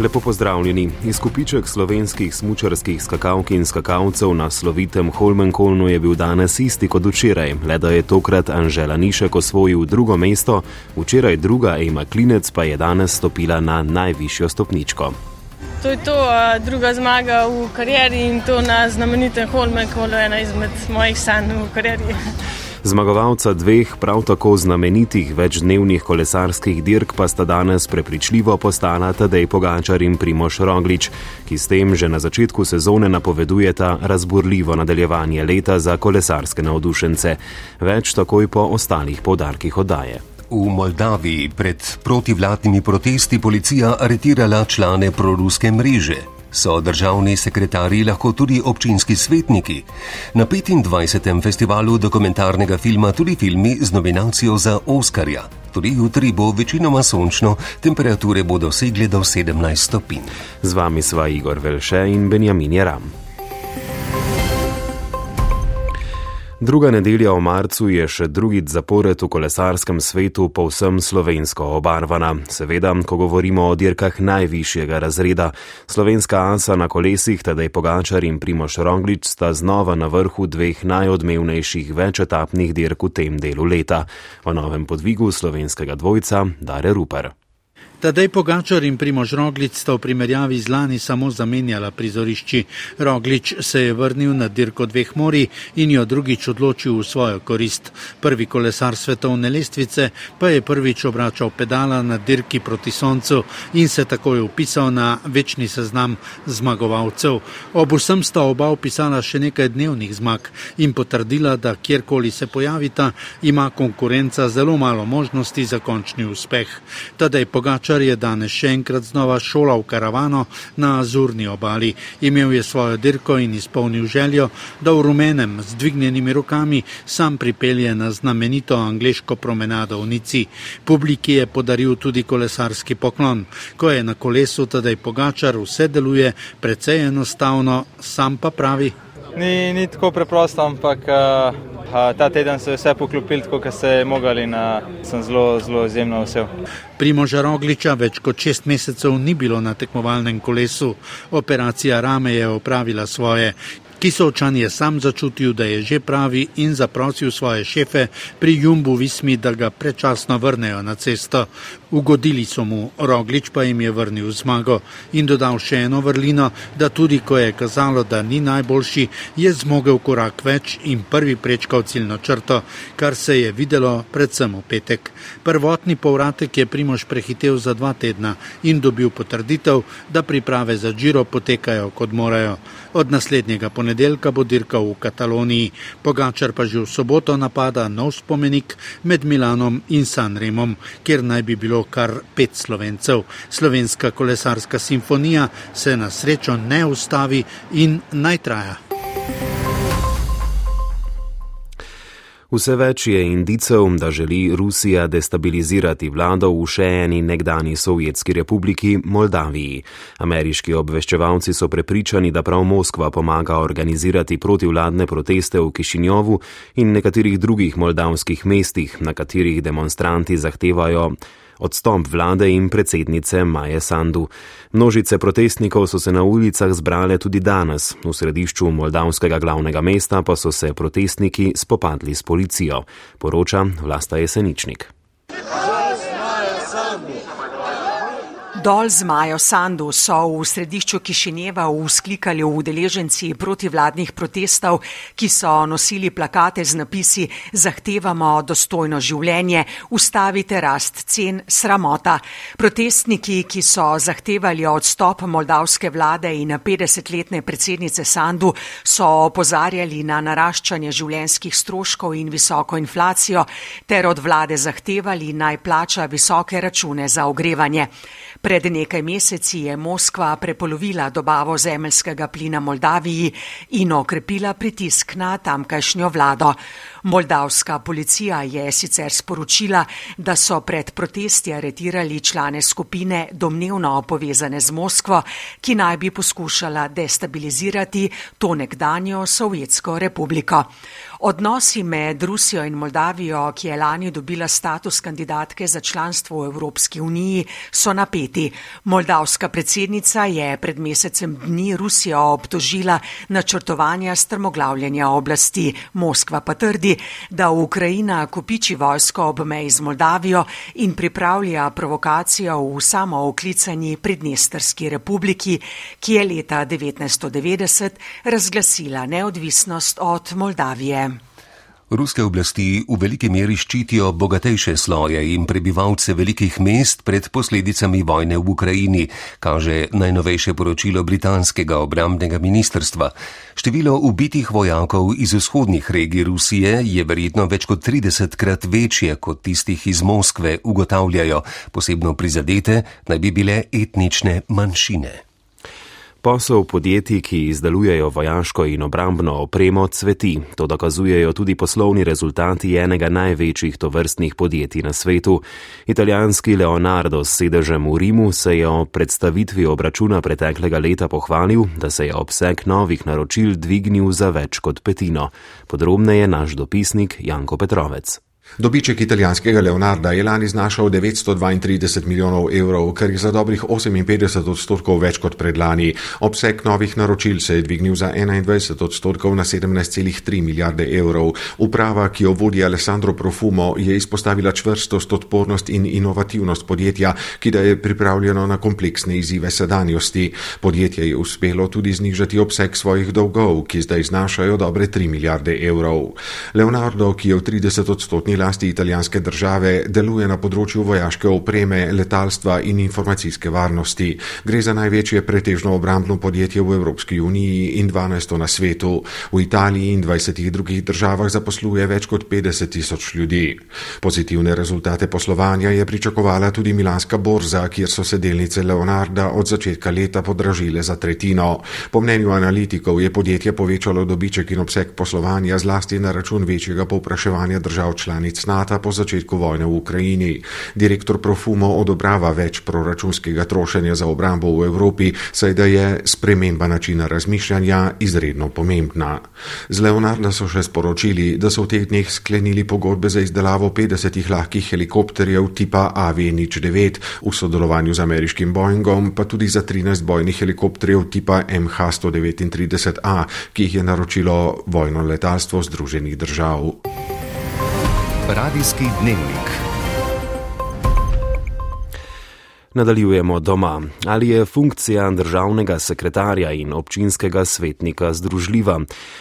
Lepo pozdravljeni. Izkupiček slovenskih smučarskih skakalk in skakalcev na slovitem Holmenkolnu je bil danes isti kot včeraj, le da je tokrat Anžela Nišek osvojil drugo mesto, včeraj druga Ema Klinec pa je danes stopila na najvišjo stopničko. To je to, druga zmaga v karieri in to na znamenitem Holmenkolnu, ena izmed mojih sanj v karieri. Zmagovalca dveh prav tako znamenitih večdnevnih kolesarskih dirk pa sta danes prepričljivo postala Tadej Pogačar in Primoš Roglič, ki s tem že na začetku sezone napovedujeta razburljivo nadaljevanje leta za kolesarske navdušence. Več takoj po ostalih podarkih oddaje. V Moldaviji pred protivladnimi protesti policija aretirala člane proruske mreže. So državni sekretarji lahko tudi občinski svetniki? Na 25. festivalu dokumentarnega filma tudi filmi z nominacijo za Oskarja. Tudi jutri bo večinoma sončno, temperature bodo dosegle do 17 stopinj. Z vami sva Igor Velše in Benjamin Jaram. Druga nedelja v marcu je še drugi zapored v kolesarskem svetu povsem slovensko obarvana. Seveda, ko govorimo o dirkah najvišjega razreda, slovenska asa na kolesih, tedaj Pogačar in Primoš Roglič sta znova na vrhu dveh najodmevnejših večetapnih dirk v tem delu leta. O novem podvigu slovenskega dvojca Dare Ruper. Tadej Pogačar in Primož Roglič sta v primerjavi z lani samo zamenjala prizorišči. Roglič se je vrnil na dirko dveh mori in jo drugič odločil v svojo korist. Prvi kolesar svetovne lestvice pa je prvič obračal pedala na dirki proti soncu in se takoj upisal na večni seznam zmagovalcev. Ob vsem sta oba upisala še nekaj dnevnih zmag in potrdila, da kjerkoli se pojavita, ima konkurenca zelo malo možnosti za končni uspeh. Tadej Pogačar Kočar je danes še enkrat znova šolal karavano na Azurni obali. Imel je svojo dirko in izpolnil željo, da v rumenem z dvignjenimi rokami sam pripelje na znamenito angliško promenado v Nici. Publiki je podaril tudi kolesarski poklon. Ko je na kolesu tedaj pogačar, vse deluje precej enostavno, sam pa pravi. Ni, ni tako preprosto, ampak uh, ta teden se je vse poklopil, kot se je mogli in uh, sem zelo, zelo izjemno vesel. Primoža Rogliča več kot šest mesecev ni bilo na tekmovalnem kolesu. Operacija rame je opravila svoje. Kisovčan je sam začutil, da je že pravi in zaprosil svoje šefe pri Jumbu Vismi, da ga predčasno vrnejo na cesto. Ugodili so mu, Roglič pa jim je vrnil zmago in dodal še eno vrlino, da tudi ko je kazalo, da ni najboljši, je zmogel korak več in prvi prečkal ciljno črto, kar se je videlo predvsem v petek. Prvotni povratek je Primož prehitev za dva tedna in dobil potrditev, da priprave za Džiro potekajo kot morajo. Od naslednjega ponedeljka bo dirkal v Kataloniji, Pogačar pa že v soboto napada nov spomenik med Milanom in Sanremom, kjer naj bi bilo kar pet slovencev. Slovenska kolesarska simfonija se na srečo ne ustavi in naj traja. Vse več je indicev, da želi Rusija destabilizirati vlado v še eni nekdani Sovjetski republiki Moldaviji. Ameriški obveščevalci so prepričani, da prav Moskva pomaga organizirati protivladne proteste v Kišinjovu in nekaterih drugih moldavskih mestih, na katerih demonstranti zahtevajo odstop vlade in predsednice Maje Sandu. Množice protestnikov so se na ulicah zbrale tudi danes, v središču moldavskega glavnega mesta pa so se protestniki spopadli s policijo, poroča vlasta Jeseničnik. Dol z Majo Sandu so v središču Kišinjeva vzklikali udeleženci protivladnih protestov, ki so nosili plakate z napisi Zahtevamo dostojno življenje, ustavite rast cen, sramota. Protestniki, ki so zahtevali odstop moldavske vlade in 50-letne predsednice Sandu, so opozarjali na naraščanje življenskih stroškov in visoko inflacijo ter od vlade zahtevali naj plača visoke račune za ogrevanje. Pred nekaj meseci je Moskva prepolovila dobavo zemljskega plina Moldaviji in okrepila pritisk na tamkajšnjo vlado. Moldavska policija je sicer sporočila, da so pred protesti aretirali člane skupine domnevno povezane z Moskvo, ki naj bi poskušala destabilizirati to nekdanjo Sovjetsko republiko. Odnosi med Rusijo in Moldavijo, ki je lani dobila status kandidatke za članstvo v Evropski uniji, so napeti. Moldavska predsednica je pred mesecem dni Rusijo obtožila načrtovanja strmoglavljanja oblasti. Moskva pa trdi, da Ukrajina kopiči vojsko ob meji z Moldavijo in pripravlja provokacijo v samooklicani Pridnestrski republiki, ki je leta 1990 razglasila neodvisnost od Moldavije. Ruske oblasti v veliki meri ščitijo bogatejše sloje in prebivalce velikih mest pred posledicami vojne v Ukrajini, kaže najnovejše poročilo britanskega obrambnega ministrstva. Število ubitih vojakov iz vzhodnih regij Rusije je verjetno več kot 30 krat večje kot tistih iz Moskve, ugotavljajo, posebno prizadete naj bi bile etnične manjšine. Posel podjetij, ki izdelujejo vojaško in obrambno opremo, cveti. To dokazujejo tudi poslovni rezultati enega največjih tovrstnih podjetij na svetu. Italijanski Leonardo s sedežem v Rimu se je o predstavitvi obračuna preteklega leta pohvalil, da se je obseg novih naročil dvignil za več kot petino. Podrobneje naš dopisnik Janko Petrovec. Dobiček italijanskega Leonarda je lani znašal 932 milijonov evrov, kar je za dobrih 58 odstotkov več kot predlani. Obseg novih naročil se je dvignil za 21 odstotkov na 17,3 milijarde evrov. Uprava, ki jo vodi Alessandro Profumo, je izpostavila čvrstost, odpornost in inovativnost podjetja, ki da je pripravljeno na kompleksne izzive sedanjosti. Podjetje je uspelo tudi znižati obseg svojih dolgov, ki zdaj znašajo dobre 3 milijarde evrov. Leonardo, ki je v 30 odstotni lasti italijanske države deluje na področju vojaške opreme, letalstva in informacijske varnosti. Gre za največje pretežno obrambno podjetje v Evropski uniji in 12 na svetu. V Italiji in 20 drugih državah zaposluje več kot 50 tisoč ljudi. Pozitivne rezultate poslovanja je pričakovala tudi Milanska borza, kjer so se delnice Leonarda od začetka leta podražile za tretjino. Po mnenju analitikov je podjetje povečalo dobiček in obseg poslovanja zlasti na račun večjega povpraševanja držav članic članic NATO po začetku vojne v Ukrajini. Direktor Profumo odobrava več proračunskega trošenja za obrambo v Evropi, saj da je sprememba načina razmišljanja izredno pomembna. Z Leonarda so še sporočili, da so v teh dneh sklenili pogodbe za izdelavo 50 lahkih helikopterjev tipa AV-09 v sodelovanju z ameriškim Boeingom, pa tudi za 13 bojnih helikopterjev tipa MH139A, ki jih je naročilo vojno letalstvo Združenih držav. Radijski dnevnik. Nadaljujemo doma. Ali je funkcija državnega sekretarja in občinskega svetnika združljiva?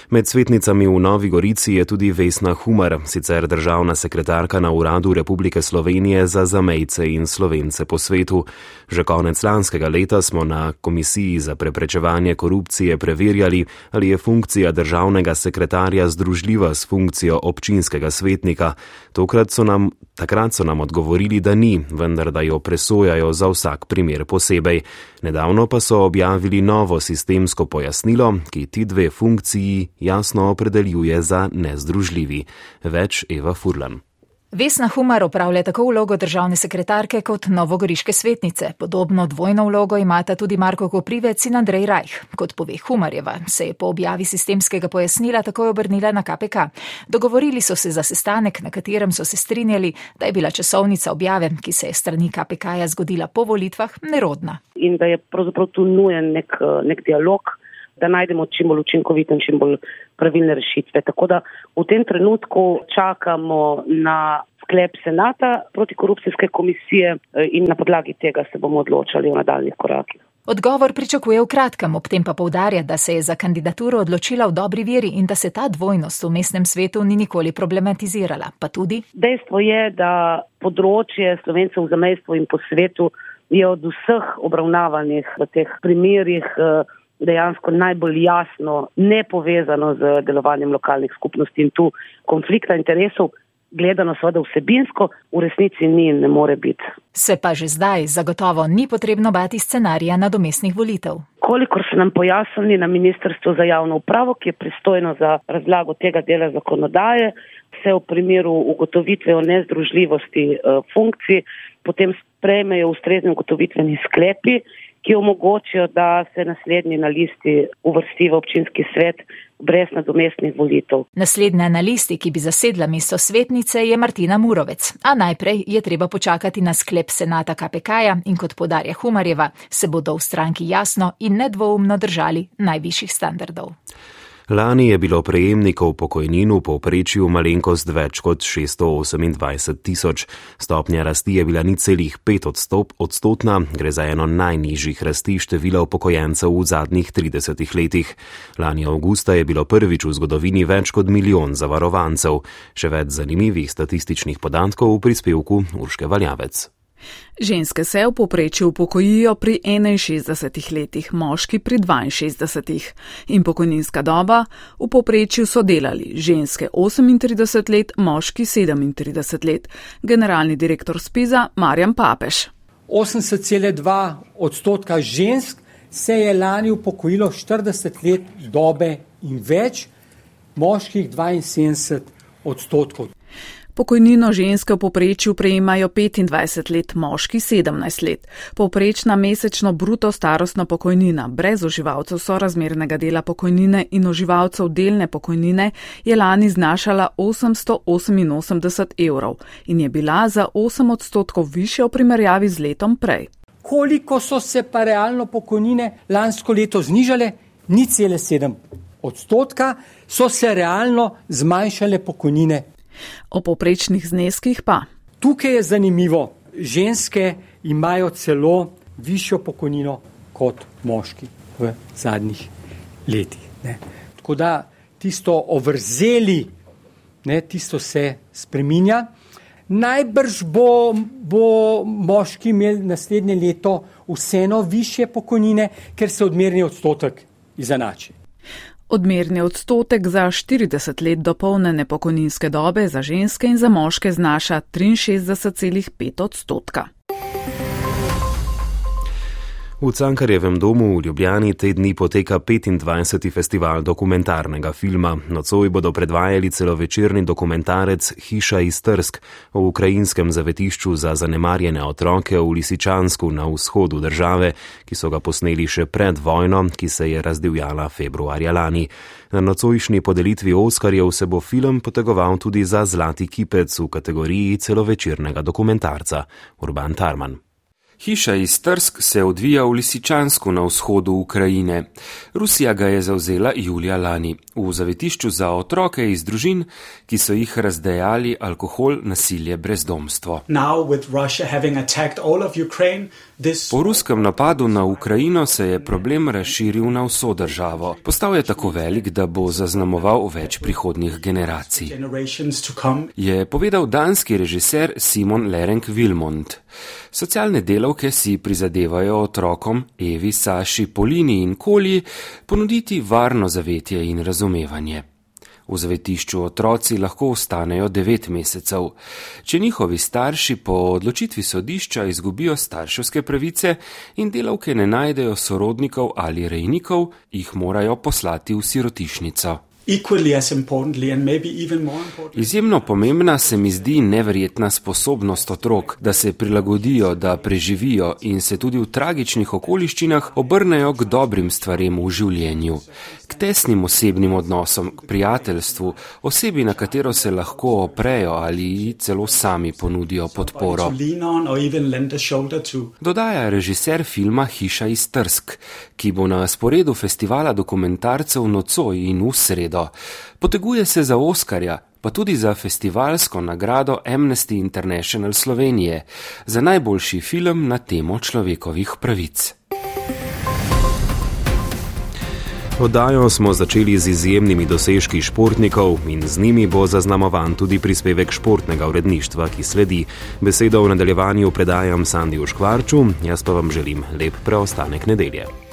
Med svetnicami v Novi Gorici je tudi Vesna Humar, sicer državna sekretarka na Uradu Republike Slovenije za zamejce in slovence po svetu. Že konec lanskega leta smo na Komisiji za preprečevanje korupcije preverjali, ali je funkcija državnega sekretarja združljiva s funkcijo občinskega svetnika. Tokrat so nam, takrat so nam odgovorili, da ni, vendar da jo presojajo za vsak primer posebej. Nedavno pa so objavili novo sistemsko pojasnilo, ki ti dve funkciji jasno opredeljuje za nezdružljivi. Več Eva Furlan. Vesna Humar upravlja tako vlogo državne sekretarke kot novogoriške svetnice. Podobno dvojno vlogo imata tudi Marko Koprivec in Andrej Rajh. Kot pove Humarjeva, se je po objavi sistemskega pojasnila takoj obrnila na KPK. Dogovorili so se za sestanek, na katerem so se strinjali, da je bila časovnica objave, ki se je strani KPK-ja zgodila po volitvah, nerodna. In da je pravzaprav tu nujen nek, nek dialog da najdemo čim bolj učinkovite in čim bolj pravilne rešitve. Tako da v tem trenutku čakamo na sklep Senata protikorupcijske komisije eh, in na podlagi tega se bomo odločali o nadaljnih korakih. Odgovor pričakuje v kratkem, ob tem pa povdarja, da se je za kandidaturo odločila v dobri veri in da se ta dvojnost v mestnem svetu ni nikoli problematizirala. Pa tudi. Dejstvo je, da področje slovencev v zamestvu in po svetu je od vseh obravnavanih v teh primerjih eh, dejansko najbolj jasno ne povezano z delovanjem lokalnih skupnosti in tu konflikta interesov gledano seveda vsebinsko, v resnici ni in ne more biti. Se pa že zdaj zagotovo ni potrebno bati scenarija nadomestnih volitev. Kolikor so nam pojasnili na Ministrstvu za javno upravo, ki je pristojno za razlago tega dela zakonodaje, se v primeru ugotovitve o nezdružljivosti uh, funkcij potem sprejmejo ustrezni ugotovitveni sklepi, ki omogočijo, da se naslednji na listi uvrsti v občinski svet brez nadomestnih volitev. Naslednja na listi, ki bi zasedla mesto svetnice, je Martina Murovec. A najprej je treba počakati na sklep senata KPK-ja in kot podarja Humarjeva, se bodo v stranki jasno in nedvoumno držali najvišjih standardov. Lani je bilo prejemnikov pokojnin v povprečju malenkost več kot 628 tisoč. Stopnja rasti je bila ni celih 5 odstop odstotna, gre za eno najnižjih rasti števila upokojencev v zadnjih 30 letih. Lani avgusta je bilo prvič v zgodovini več kot milijon zavarovancev. Še več zanimivih statističnih podatkov v prispevku Urške Valjavec. Ženske se v poprečju upokojijo pri 61 letih, moški pri 62 in pokojninska doba v poprečju so delali ženske 38 let, moški 37 let. Generalni direktor Spiza Marjan Papež. 80,2 odstotka žensk se je lani upokojilo 40 let dobe in več, moških 72 odstotkov. Pokojnino ženske v poprečju prejemajo 25 let, moški 17 let. Povprečna mesečno bruto starostna pokojnina brez uživalcev sorazmernega dela pokojnine in uživalcev delne pokojnine je lani znašala 888 evrov in je bila za 8 odstotkov više v primerjavi z letom prej. Koliko so se pa realno pokojnine lansko leto znižale? Ni cele 7 odstotka, so se realno zmanjšale pokojnine O poprečnih zneskih pa. Tukaj je zanimivo, ženske imajo celo višjo pokojnino kot moški v zadnjih letih. Ne. Tako da tisto ovrzeli, ne, tisto se spreminja. Najbrž bo, bo moški imel naslednje leto vseeno više pokojnine, ker se odmerni odstotek izenači. Odmerni odstotek za 40 let dopolnjene pokojninske dobe za ženske in za moške znaša 63,5 odstotka. V Cankarjevem domu v Ljubljani te dni poteka 25. festival dokumentarnega filma. Nocoj bodo predvajali celovečerni dokumentarec Hiša iz Trsk o ukrajinskem zavetišču za zanemarjene otroke v Lisičansku na vzhodu države, ki so ga posneli še pred vojno, ki se je razdivjala februarja lani. Na nocojšnji podelitvi Oskarjev se bo film potegoval tudi za zlati kipec v kategoriji celovečernega dokumentarca. Urban Tarman. Hiša iz Trsk se odvija v Lisičansku na vzhodu Ukrajine. Rusija ga je zauzela julija lani v zavetišču za otroke iz družin, ki so jih razdejali alkohol, nasilje, brezdomstvo. Po ruskem napadu na Ukrajino se je problem razširil na vso državo. Postal je tako velik, da bo zaznamoval več prihodnjih generacij. Je povedal danski režiser Simon Lerenk Vilmont. Socialne delavke si prizadevajo otrokom Evi, Saši, Polini in Koli ponuditi varno zavetje in razumevanje. V zavetišču otroci lahko ostanejo devet mesecev. Če njihovi starši po odločitvi sodišča izgubijo starševske pravice in delavke ne najdejo sorodnikov ali rejnikov, jih morajo poslati v sirotišnico. Izjemno pomembna se mi zdi neverjetna sposobnost otrok, da se prilagodijo, da preživijo in se tudi v tragičnih okoliščinah obrnejo k dobrim stvarem v življenju, k tesnim osebnim odnosom, k prijateljstvu, osebi, na katero se lahko oprejo ali celo sami ponudijo podporo. Dodaja režiser filma Hiša iz Trsk, ki bo na sporedu festivala dokumentarcev nocoj in v sredo nagrado. Poteguje se za Oskarja, pa tudi za festivalsko nagrado Amnesty International Slovenije za najboljši film na temo človekovih pravic. Oddajo smo začeli z izjemnimi dosežki športnikov in z njimi bo zaznamovan tudi prispevek športnega uredništva, ki sledi. Besedo v nadaljevanju predajam Sandiju Škvarču, jaz pa vam želim lep preostanek nedelje.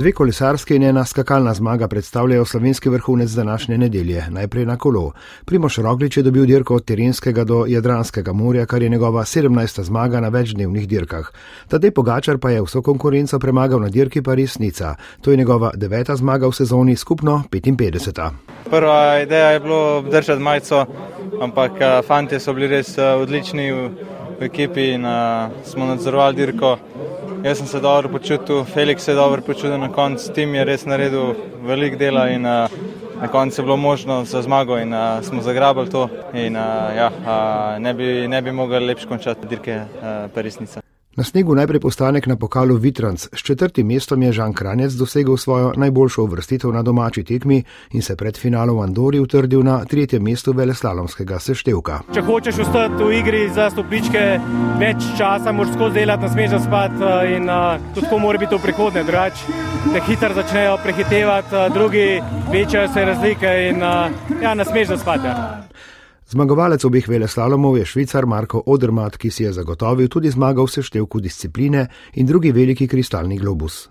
Dve kolesarske in ena skakalna zmaga predstavljajo slovenski vrhunec današnje nedelje, najprej na kolo. Primoš Roglič je dobil dirko od Terenskega do Jadranskega morja, kar je njegova 17. zmaga na večdnevnih dirkah. Tadej Pogačar pa je vso konkurenco premagal na dirki Paris-Nica. To je njegova deveta zmaga v sezoni, skupno 55. Prva ideja je bilo obdržati majico, ampak fanti so bili res odlični v, ekipi in uh, smo nadzorovali dirko. Jaz sem se dobro počutil, Felix se je dobro počutil na koncu, tim je res naredil velik dela in uh, na koncu je bilo možno za zmago in uh, smo zagrabili to in uh, ja, uh, ne, bi, bi mogli lepše končati dirke uh, Parisnica. Na snegu najprej postanek na pokalu Vitranc. S četrtim mestom je Žan Kranec dosegel svojo najboljšo uvrstitev na domači tekmi in se pred finalom v Andori utrdil na tretjem mestu veleslalomskega seštevka. Če hočeš ostati v igri za stopničke več časa, moraš skozi delati, ne smeš spati eh, in uh, tudi tako mora biti v prihodnje. Drugače, te hitro začnejo prehitevati, uh, drugi večajo se razlike in ja, ne smeš spati. Ja. Zmagovalec obeh veleslalomov je švicar Marko Odermat, ki si je zagotovil tudi zmago v seštevku discipline in drugi veliki kristalni globus.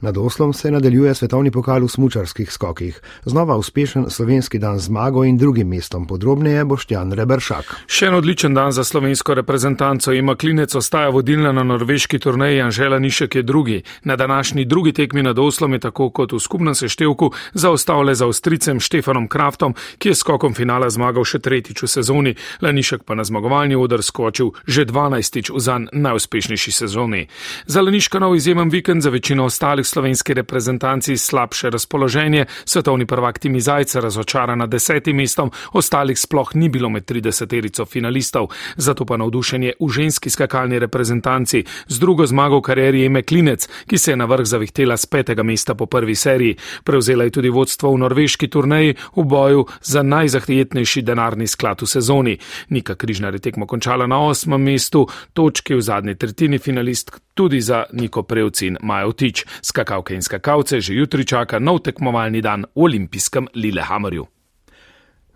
Nad Oslom se nadaljuje svetovni pokal v smučarskih skokih. Znova uspešen slovenski dan zmago in drugim mestom podrobneje Boštjan Reberšak. Še en odličen dan za slovensko reprezentanco ima klinec ostaja vodilna na norveški turneji Anžela Nišek je drugi. Na današnji drugi tekmi nad Oslom je tako kot v skupnem seštevku zaostal le za Ostricem Štefanom Kraftom, ki je skokom finala zmagal še tretjič v sezoni. Lanišek pa na zmagovalni odr skočil že dvanajstič v zan najuspešnejši sezoni. Za Laniška nov izjemen vikend za večino ostalih slovenski reprezentanci slabše razpoloženje, svetovni prvak Timi Zajce razočaran na desetim mestom, ostalih sploh ni bilo med 30-terico finalistov, zato pa navdušenje v ženski skakalni reprezentanci z drugo zmago v karieri Eme Klinec, ki se je na vrh zavihtela z petega mesta po prvi seriji. Prevzela je tudi vodstvo v norveški turneji v boju za najzahtjetnejši denarni sklad v sezoni. Nika Križnar je tekmo končala na osmem mestu, točke v zadnji tretjini finalistk tudi za Niko Prevci in Majo Tič. Skakalke in skakalce že jutri čaka nov tekmovalni dan v olimpijskem Lillehammerju.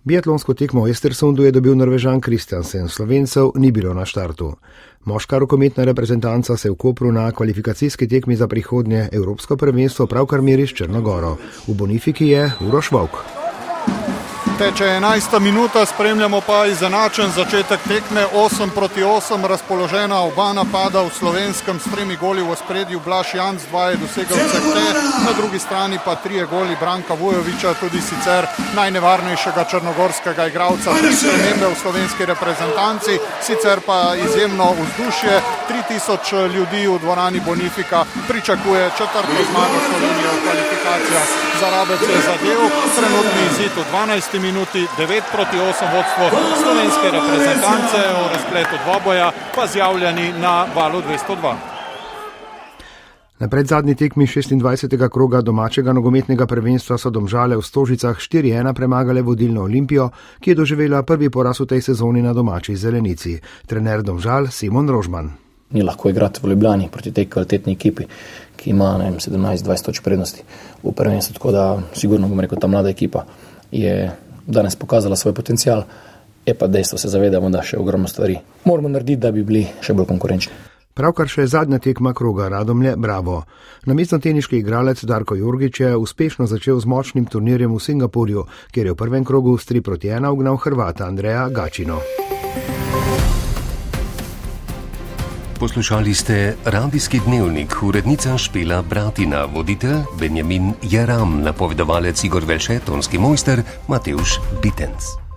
Biatlonsko tekmo v Estersundu je dobil norvežan Kristjansen, slovencev ni bilo na štartu. Moška rokometna reprezentanca se v Kopru na kvalifikacijski tekmi za prihodnje Evropsko prvenstvo pravkar meri s Črnogoro. V Bonifiki je Uroš Vok teče 11 minuta, spremljamo pa izenačen začetek tekme. 8 proti 8, razpoložena oba napada v slovenskem s tremi goli v spredju, Blaž Janc, dva je dosegel CT, na drugi strani pa trije goli Branka Vujoviča, tudi sicer najnevarnejšega črnogorskega igralca, tri spremembe v slovenski reprezentanci, sicer pa izjemno vzdušje, 3000 ljudi v dvorani Bonifika pričakuje četrto zmago Slovenije v kvalifikacijah. Za Rabec je zadev, trenutni izid v 12 minuti minuti 9 proti 8 vodstvo slovenske reprezentance v razpletu dvoboja, pa zjavljeni na valu 202. Na predzadnji tekmi 26. kroga domačega nogometnega prvenstva so domžale v Stožicah 4-1 premagale vodilno Olimpijo, ki je doživela prvi poraz v tej sezoni na domači zelenici. Trener domžal Simon Rožman. Ni lahko igrati v Ljubljani proti tej kvalitetni ekipi, ki ima 17-20 točk prednosti v prvenstvu, tako da sigurno bom rekel, ta mlada ekipa je danes pokazala svoj potencial, je pa dejstvo, se zavedamo, da še ogromno stvari moramo narediti, da bi bili še bolj konkurenčni. Pravkar še zadnja tekma kroga Radomlje, bravo. Namestno-teniški igralec Darko Jurgič je uspešno začel z močnim turnirjem v Singapurju, kjer je v prvem krogu s 3 proti 1 ugnal Hrvata Andreja Gačino. Poslušali ste radijski dnevnik, urednica Špela Bratina, voditelj Benjamin Jaram, napovedovalec Igor Velšetonski mojster Mateuš Bitenc.